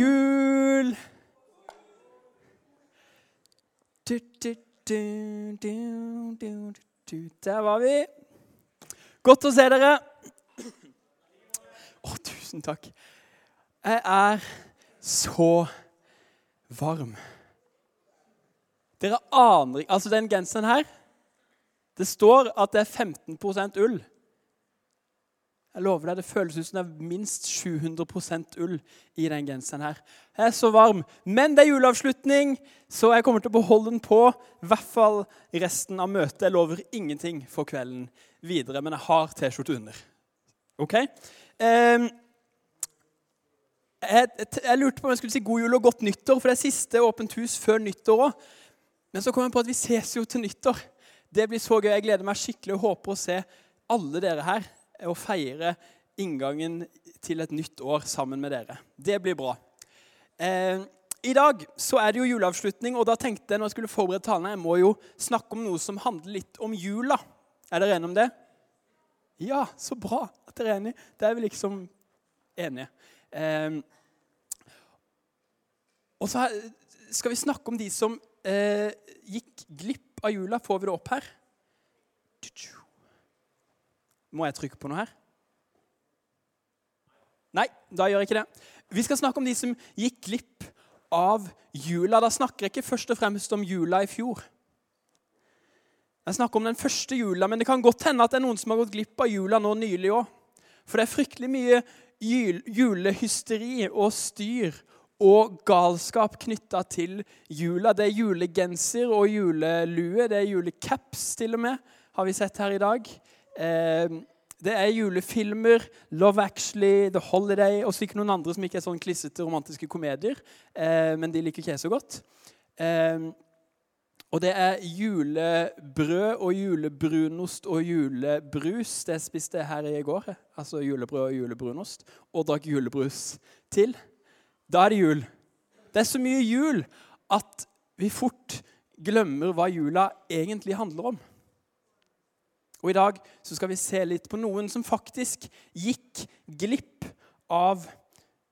jul! Du, du, du. Der var vi. Godt å se dere. Å, tusen takk. Jeg er så varm. Dere aner ikke Altså, den genseren her Det står at det er 15% ull. Jeg lover deg, Det føles ut som det er minst 700% ull i den genseren. her. Jeg er så varm. Men det er juleavslutning, så jeg kommer til å beholde den på. I hvert fall resten av møtet. Jeg lover ingenting for kvelden videre, men jeg har T-skjorte under. Ok? Eh, jeg, jeg, lurte på om jeg skulle si god jul og godt nyttår, for det er siste åpent hus før nyttår òg. Men så kom jeg på at vi ses jo til nyttår. Det blir så gøy. Jeg gleder meg skikkelig og håper å se alle dere her og feire inngangen til et nytt år sammen med dere. Det blir bra. Eh, I dag så er det jo juleavslutning, og da tenkte jeg når jeg skulle forberede talene, jeg må jo snakke om noe som handler litt om jula. Er dere enige om det? Ja, så bra at dere er enige. Det er vi liksom enige. Eh, og så skal vi snakke om de som eh, gikk glipp av jula. Får vi det opp her? Må jeg trykke på noe her? Nei, da gjør jeg ikke det. Vi skal snakke om de som gikk glipp av jula. Da snakker jeg ikke først og fremst om jula i fjor. Jeg snakker om den første jula, men det kan godt hende at det er noen som har gått glipp av jula nå nylig òg. For det er fryktelig mye julehysteri og styr og galskap knytta til jula. Det er julegenser og julelue. Det er julecaps, til og med, har vi sett her i dag. Eh, det er julefilmer, Love Actually, The Holiday og sikkert noen andre som ikke er sånn klissete romantiske komedier. Eh, men de liker ikke jeg så godt. Eh, og det er julebrød og julebrunost og julebrus. Det spiste jeg her i går. Altså julebrød og julebrunost. Og drakk julebrus til. Da er det jul. Det er så mye jul at vi fort glemmer hva jula egentlig handler om. Og I dag så skal vi se litt på noen som faktisk gikk glipp av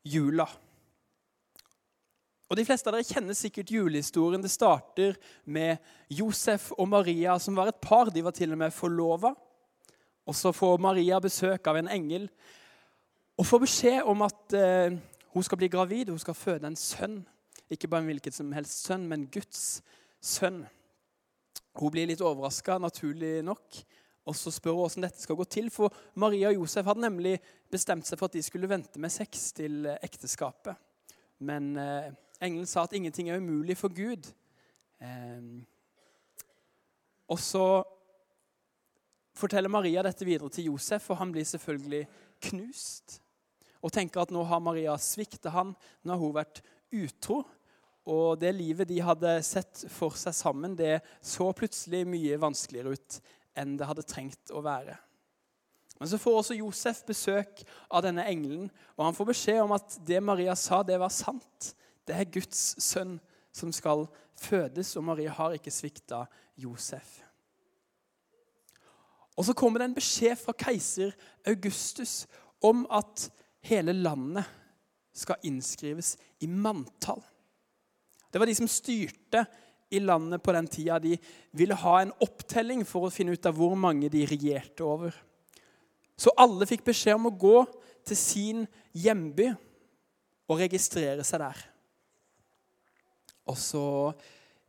jula. Og De fleste av dere kjenner sikkert julehistorien. Det starter med Josef og Maria, som var et par. De var til og med forlova. Og Så får Maria besøk av en engel og får beskjed om at eh, hun skal bli gravid. Hun skal føde en sønn. Ikke bare en hvilken som helst sønn, men Guds sønn. Hun blir litt overraska, naturlig nok. Og så spør hun hvordan dette skal gå til, for Maria og Josef hadde nemlig bestemt seg for at de skulle vente med sex til eh, ekteskapet. Men eh, engelen sa at ingenting er umulig for Gud. Eh, og så forteller Maria dette videre til Josef, og han blir selvfølgelig knust. Og tenker at nå har Maria sviktet han, nå har hun vært utro. Og det livet de hadde sett for seg sammen, det så plutselig mye vanskeligere ut enn det hadde trengt å være. Men så får også Josef besøk av denne engelen, og han får beskjed om at det Maria sa, det var sant. Det er Guds sønn som skal fødes, og Maria har ikke svikta Josef. Og så kommer det en beskjed fra keiser Augustus om at hele landet skal innskrives i manntall. Det var de som styrte i landet på den tida. De ville ha en opptelling for å finne ut av hvor mange de regjerte over. Så alle fikk beskjed om å gå til sin hjemby og registrere seg der. Og så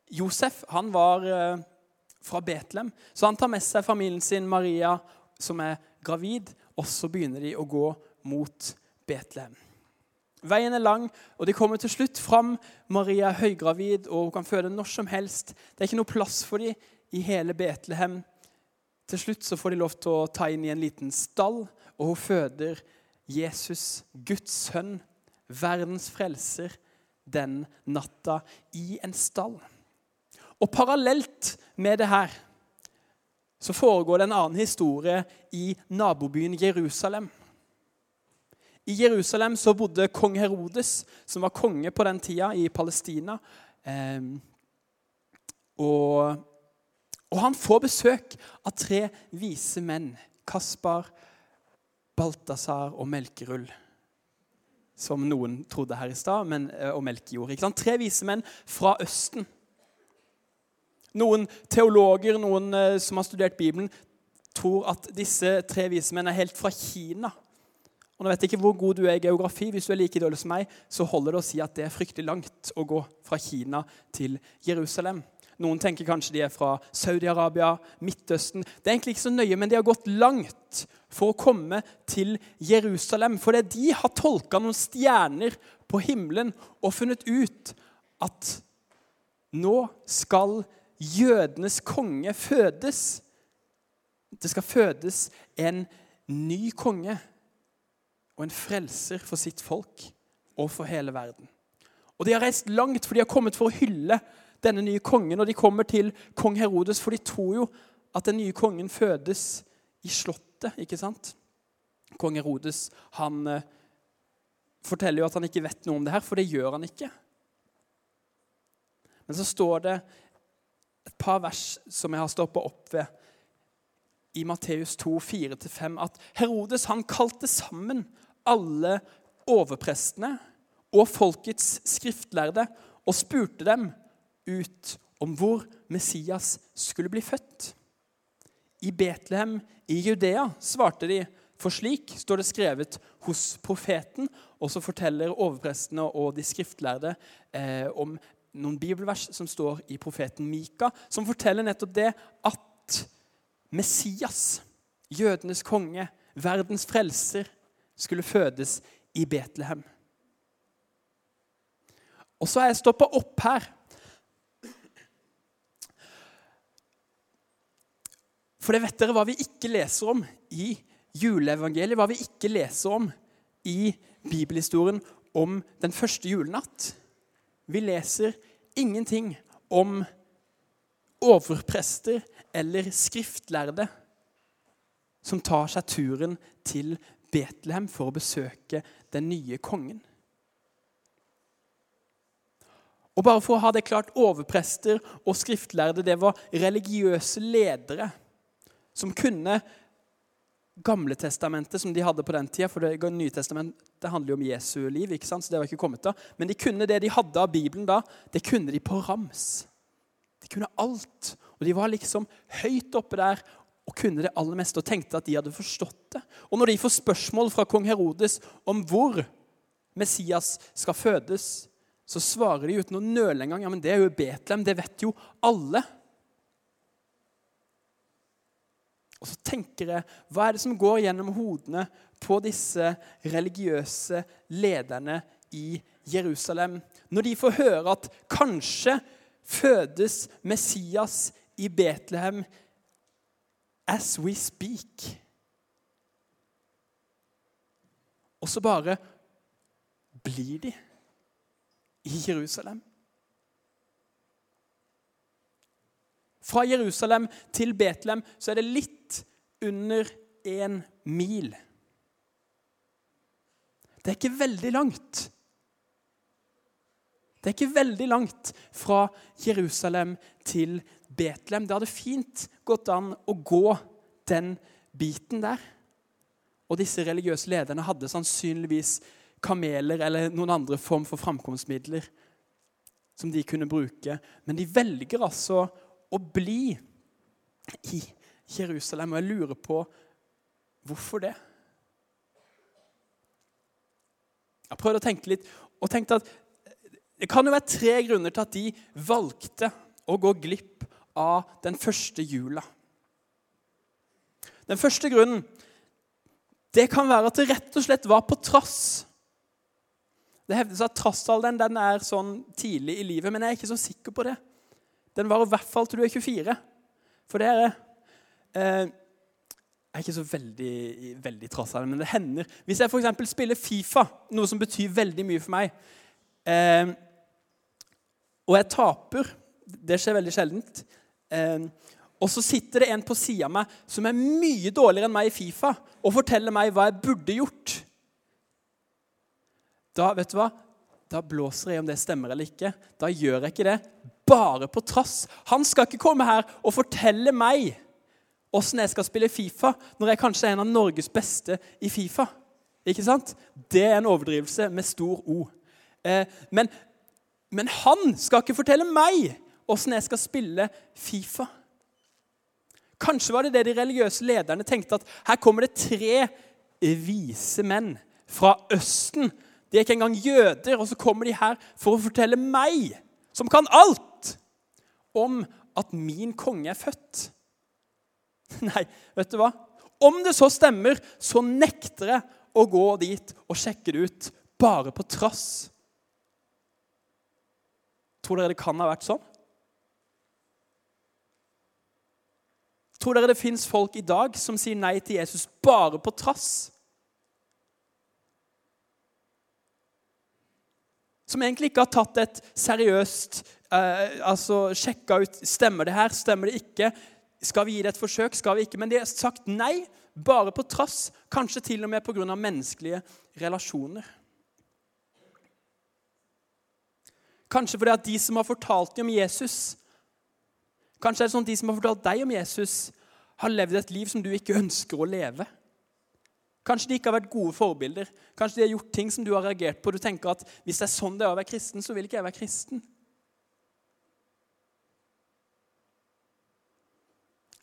Josef han var eh, fra Betlehem, så han tar med seg familien sin, Maria, som er gravid, og så begynner de å gå mot Betlehem. Veien er lang, og de kommer til slutt fram. Maria er høygravid og hun kan føde når som helst. Det er ikke noe plass for dem i hele Betlehem. Til slutt så får de lov til å ta inn i en liten stall, og hun føder Jesus, Guds sønn, verdens frelser, den natta i en stall. Og parallelt med det her så foregår det en annen historie i nabobyen Jerusalem. I Jerusalem så bodde kong Herodes, som var konge på den tida i Palestina. Eh, og, og, han får besøk av tre vise menn. Kaspar, Balthazar og Melkerull. som noen trodde her i stad, eh, og Melkejord. Ikke sant? Tre vise menn fra Østen. Noen teologer, noen eh, som har studert Bibelen, tror at disse tre vise menn er helt fra Kina. Og nå vet jeg ikke hvor god du er i geografi. Hvis du er like dårlig som meg, så holder det å si at det er fryktelig langt å gå fra Kina til Jerusalem. Noen tenker kanskje de er fra Saudi-Arabia, Midtøsten. Det er egentlig ikke så nøye, men de har gått langt for å komme til Jerusalem. For det de har tolka noen stjerner på himmelen og funnet ut at nå skal jødenes konge fødes. Det skal fødes en ny konge og en frelser for sitt folk og for hele verden. Og De har reist langt, for de har kommet for å hylle denne nye kongen. Og de kommer til kong Herodes, for de tror jo at den nye kongen fødes i slottet. ikke sant? Kong Herodes han eh, forteller jo at han ikke vet noe om det her, for det gjør han ikke. Men så står det et par vers som jeg har stoppa opp ved i Matteus 2, 4-5, at Herodes han kalte sammen alle overprestene og folkets skriftlærde og spurte dem ut om hvor Messias skulle bli født. I Betlehem i Judea, svarte de, for slik står det skrevet hos profeten. Og så forteller overprestene og de skriftlærde eh, om noen bibelvers som står i profeten Mika, som forteller nettopp det at Messias, jødenes konge, verdens frelser, skulle fødes i Betlehem. Og så har jeg stoppa opp her. For det vet dere hva vi ikke leser om i juleevangeliet, hva vi ikke leser om i bibelhistorien om den første julenatt. Vi leser ingenting om overprester eller skriftlærde som tar seg turen til Betlehem for å besøke den nye kongen. Og bare for å ha det klart, Overprester og skriftlærde det var religiøse ledere som kunne Gamle testamentet som de hadde på den tida, for det Nye testamentet handler jo om Jesu liv. ikke sant? så det var ikke kommet da. Men de kunne det de hadde av Bibelen da, det kunne de på rams. De kunne alt. Og de var liksom høyt oppe der og kunne det aller meste og tenkte at de hadde forstått det. Og når de får spørsmål fra kong Herodes om hvor Messias skal fødes, så svarer de uten å nøle engang ja, men det er jo Betlehem. Det vet jo alle. Og så tenker jeg, Hva er det som går gjennom hodene på disse religiøse lederne i Jerusalem når de får høre at kanskje fødes Messias i Betlehem as we speak? Og så bare blir de i Jerusalem. Fra Jerusalem til Betlehem så er det litt under én mil. Det er ikke veldig langt. Det er ikke veldig langt fra Jerusalem til Betlehem. Det hadde fint gått an å gå den biten der. Og disse religiøse lederne hadde sannsynligvis kameler eller noen andre form for framkomstmidler som de kunne bruke. Men de velger altså å bli i Jerusalem. Og jeg lurer på hvorfor det. Jeg har prøvd å tenke litt og tenkte at det kan jo være tre grunner til at de valgte å gå glipp av den første jula. Den første grunnen det kan være at det rett og slett var på trass. Det hevdes at trassalderen den er sånn tidlig i livet, men jeg er ikke så sikker på det. Den varer i hvert fall til du er 24. For det er eh, Jeg er ikke så veldig, veldig trass det, men det hender. Hvis jeg f.eks. spiller Fifa, noe som betyr veldig mye for meg, eh, og jeg taper Det skjer veldig sjeldent. Eh, og så sitter det en på sida av meg som er mye dårligere enn meg i Fifa, og forteller meg hva jeg burde gjort. Da vet du hva? Da blåser jeg om det stemmer eller ikke. Da gjør jeg ikke det bare på trass. Han skal ikke komme her og fortelle meg åssen jeg skal spille Fifa, når jeg kanskje er en av Norges beste i Fifa. Ikke sant? Det er en overdrivelse med stor O. Eh, men, men han skal ikke fortelle meg åssen jeg skal spille Fifa. Kanskje var det det de religiøse lederne tenkte, at her kommer det tre vise menn fra Østen. De er ikke engang jøder, og så kommer de her for å fortelle meg, som kan alt, om at min konge er født. Nei, vet du hva? Om det så stemmer, så nekter jeg å gå dit og sjekke det ut bare på trass. Tror dere det kan ha vært sånn? Tror dere det fins folk i dag som sier nei til Jesus bare på trass? Som egentlig ikke har tatt et seriøst eh, altså Sjekka ut stemmer det her, stemmer det ikke. Skal vi gi det et forsøk? Skal vi ikke? Men de har sagt nei, bare på trass. Kanskje til og med pga. menneskelige relasjoner. Kanskje fordi at de som har fortalt dem om Jesus, Kanskje er det sånn at de som har fortalt deg om Jesus, har levd et liv som du ikke ønsker å leve. Kanskje de ikke har vært gode forbilder. Kanskje de har gjort ting som du har reagert på. Du tenker at hvis det er sånn det er å være kristen, så vil ikke jeg være kristen.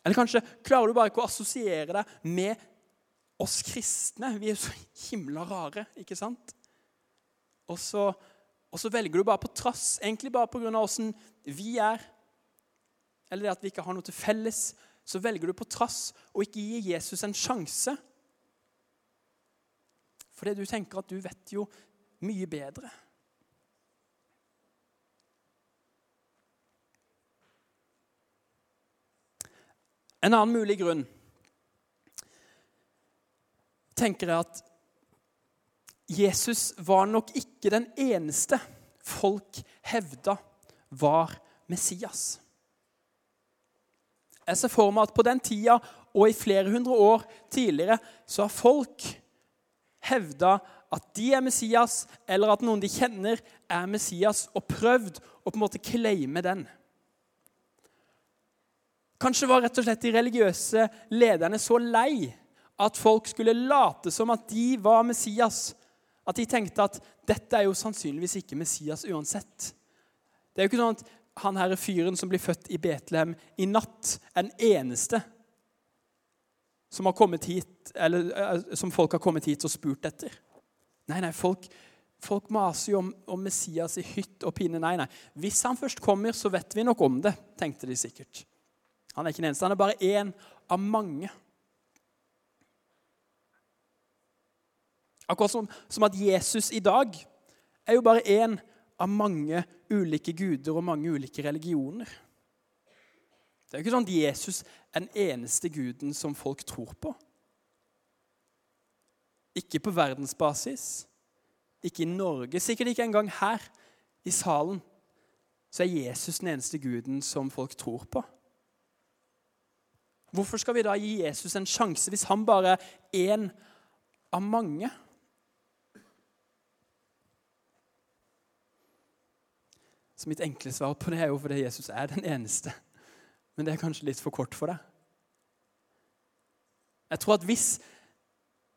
Eller kanskje klarer du bare ikke å assosiere deg med oss kristne. Vi er jo så himla rare, ikke sant? Og så, og så velger du bare på trass, egentlig bare pga. åssen vi er, eller det at vi ikke har noe til felles, så velger du på trass å ikke gi Jesus en sjanse. Fordi du tenker at du vet jo mye bedre. En annen mulig grunn tenker jeg at Jesus var nok ikke den eneste folk hevda var Messias. Jeg ser for meg at på den tida og i flere hundre år tidligere så har folk hevda at de er Messias, eller at noen de kjenner, er Messias, og prøvd å på en måte claime den. Kanskje var rett og slett de religiøse lederne så lei at folk skulle late som at de var Messias, at de tenkte at dette er jo sannsynligvis ikke Messias uansett. Det er jo ikke sånn at han her fyren som blir født i Betlehem i natt, den eneste som, hit, eller, eh, som folk har kommet hit og spurt etter. Nei, nei, folk, folk maser jo om, om, Messias i hytt og pine. Nei, nei. Hvis han først kommer, så vet vi nok om det, tenkte de sikkert. Han er ikke den eneste. Han er bare én av mange. Akkurat som, som at Jesus i dag er jo bare én av mange ulike guder og mange ulike religioner. Det er jo ikke sånn at Jesus er den eneste guden som folk tror på. Ikke på verdensbasis, ikke i Norge, sikkert ikke engang her i salen. Så er Jesus den eneste guden som folk tror på. Hvorfor skal vi da gi Jesus en sjanse hvis han bare er én av mange? Mitt enkle svar på det er jo fordi Jesus er den eneste. Men det er kanskje litt for kort for deg. Jeg tror at hvis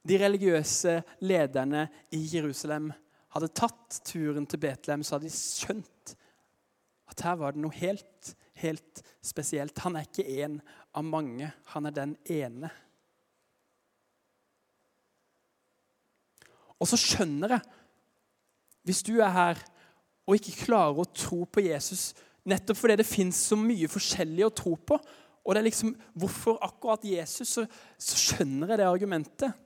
de religiøse lederne i Jerusalem hadde tatt turen til Betlehem, så hadde de skjønt at her var det noe helt, helt spesielt. Han er ikke en av mange. Han er den ene. Og så skjønner jeg, hvis du er her og ikke klarer å tro på Jesus nettopp fordi det fins så mye forskjellig å tro på. Og det er liksom, Hvorfor akkurat Jesus? Så, så, skjønner jeg det argumentet.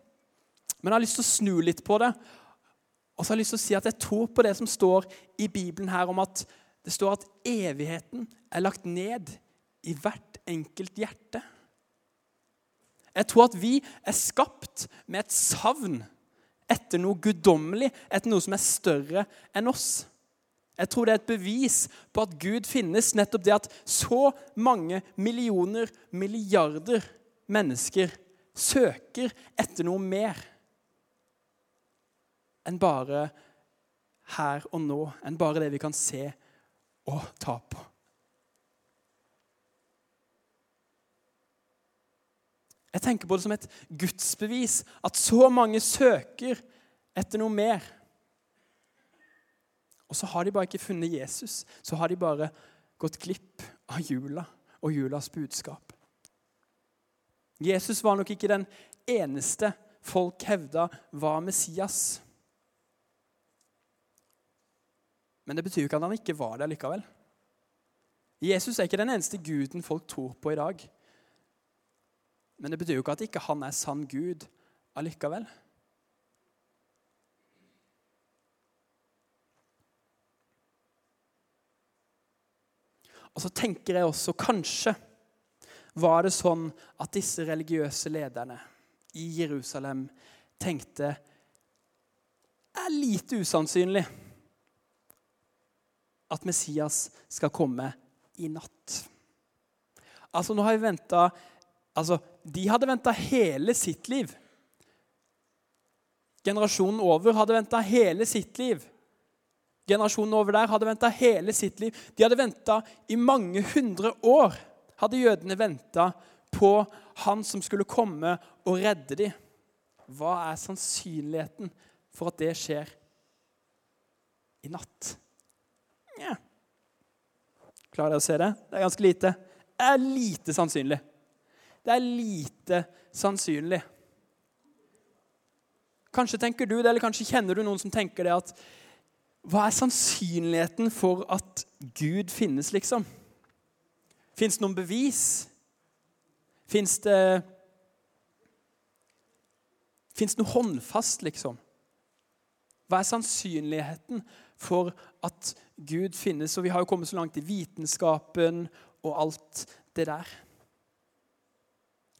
Men jeg har lyst til å snu litt på det. Og så har jeg lyst til å si at jeg tror på det som står i Bibelen her om at det står at evigheten er lagt ned i hvert enkelt hjerte. Jeg tror at vi er skapt med et savn etter noe guddommelig, etter noe som er større enn oss. Jeg tror det er et bevis på at Gud finnes, nettopp det at så mange millioner, milliarder mennesker søker etter noe mer enn bare her og nå, enn bare det vi kan se og ta på. Jeg tenker på det som et gudsbevis at så mange søker etter noe mer. Og så har de bare ikke funnet Jesus. Så har de bare gått glipp av jula og julas budskap. Jesus var nok ikke den eneste folk hevda var Messias. Men det betyr jo ikke at han ikke var det likevel. Jesus er ikke den eneste guden folk tror på i dag. Men det betyr jo ikke at ikke han er sann Gud allikevel. Og så tenker jeg også kanskje var det sånn at disse religiøse lederne i Jerusalem tenkte er lite usannsynlig at Messias skal komme i natt. Altså, nå har vi venta Altså, de hadde venta hele sitt liv. Generasjonen over hadde venta hele sitt liv. Generasjonen over der hadde venta hele sitt liv. De hadde venta i mange hundre år. Hadde jødene venta på han som skulle komme og redde dem. Hva er sannsynligheten for at det skjer i natt? Nja Klarer dere å se det? Det er ganske lite. Det er lite sannsynlig. Det er lite sannsynlig. Kanskje tenker du det, eller kanskje kjenner du noen som tenker det at Hva er sannsynligheten for at Gud finnes, liksom? Fins det noen bevis? Fins det Fins det noe håndfast, liksom? Hva er sannsynligheten for at Gud finnes? Og vi har jo kommet så langt i vitenskapen og alt det der.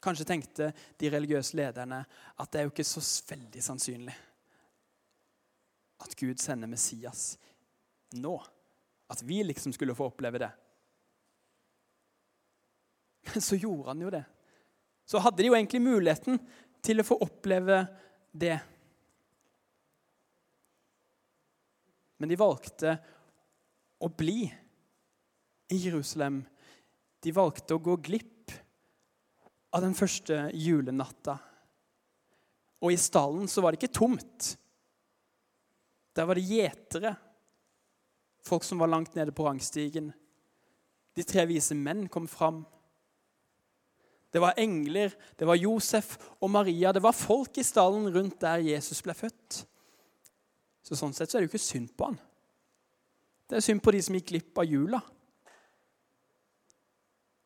Kanskje tenkte de religiøse lederne at det er jo ikke så veldig sannsynlig at Gud sender Messias nå. At vi liksom skulle få oppleve det. Men så gjorde han jo det. Så hadde de jo egentlig muligheten til å få oppleve det. Men de valgte å bli i Jerusalem. De valgte å gå glipp av den første julenatta. Og i stallen så var det ikke tomt. Der var det gjetere, folk som var langt nede på rangstigen. De tre vise menn kom fram. Det var engler, det var Josef og Maria. Det var folk i stallen rundt der Jesus ble født. Så Sånn sett så er det jo ikke synd på han. Det er synd på de som gikk glipp av jula.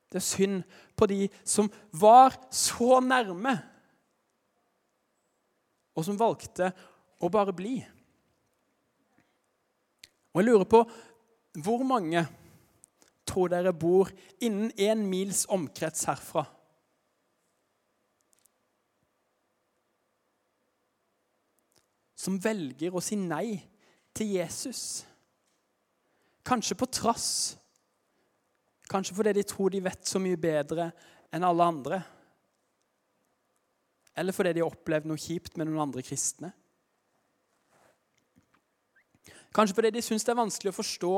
Det er synd på de som var så nærme, og som valgte å bare bli. Og jeg lurer på hvor mange tror dere bor innen én mils omkrets herfra? Som velger å si nei til Jesus. Kanskje på trass Kanskje fordi de tror de vet så mye bedre enn alle andre. Eller fordi de har opplevd noe kjipt med noen andre kristne. Kanskje fordi de syns det er vanskelig å forstå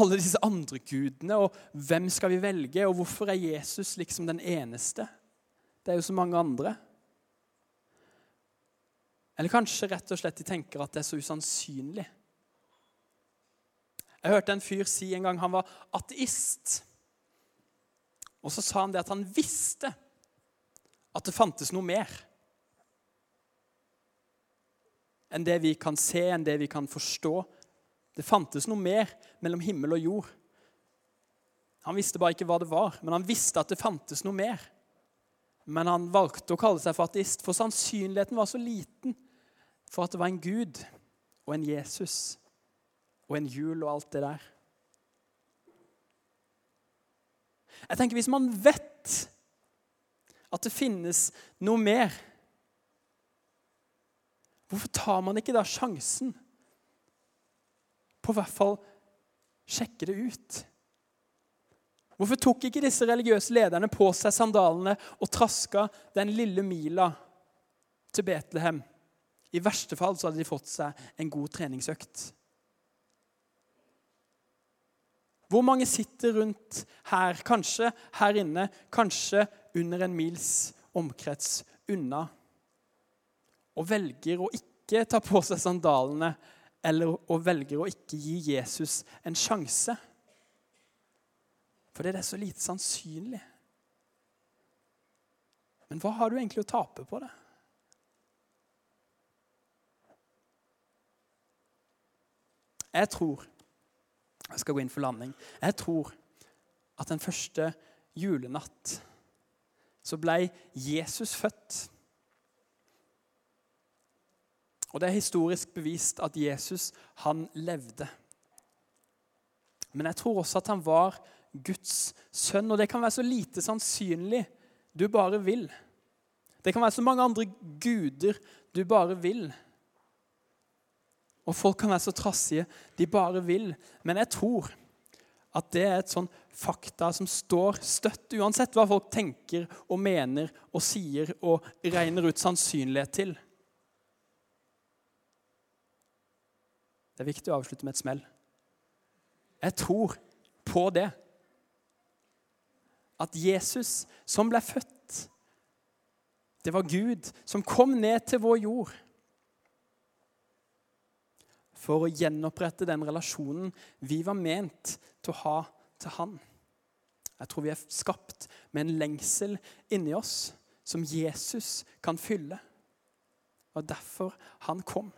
alle disse andre gudene. og Hvem skal vi velge, og hvorfor er Jesus liksom den eneste? Det er jo så mange andre. Eller kanskje rett og slett de tenker at det er så usannsynlig. Jeg hørte en fyr si en gang han var ateist. Og så sa han det at han visste at det fantes noe mer enn det vi kan se, enn det vi kan forstå. Det fantes noe mer mellom himmel og jord. Han visste bare ikke hva det var, men han visste at det fantes noe mer. Men han valgte å kalle seg for ateist, for sannsynligheten var så liten for at det var en Gud og en Jesus og en jul og alt det der. Jeg tenker Hvis man vet at det finnes noe mer, hvorfor tar man ikke da sjansen på hvert fall sjekke det ut? Hvorfor tok ikke disse religiøse lederne på seg sandalene og traska den lille mila til Betlehem? I verste fall så hadde de fått seg en god treningsøkt. Hvor mange sitter rundt her, kanskje her inne, kanskje under en mils omkrets unna, og velger å ikke ta på seg sandalene eller og velger å ikke gi Jesus en sjanse. Fordi det er så lite sannsynlig. Men hva har du egentlig å tape på det? Jeg tror Jeg skal gå inn for landing. Jeg tror at den første julenatt så ble Jesus født. Og det er historisk bevist at Jesus, han levde. Men jeg tror også at han var Guds sønn, og det kan være så lite sannsynlig du bare vil. Det kan være så mange andre guder du bare vil. Og folk kan være så trassige de bare vil. Men jeg tror at det er et sånn fakta som står støtt, uansett hva folk tenker og mener og sier og regner ut sannsynlighet til. Det er viktig å avslutte med et smell. Jeg tror på det. At Jesus, som ble født, det var Gud som kom ned til vår jord for å gjenopprette den relasjonen vi var ment til å ha til Han. Jeg tror vi er skapt med en lengsel inni oss som Jesus kan fylle. Og derfor han kom.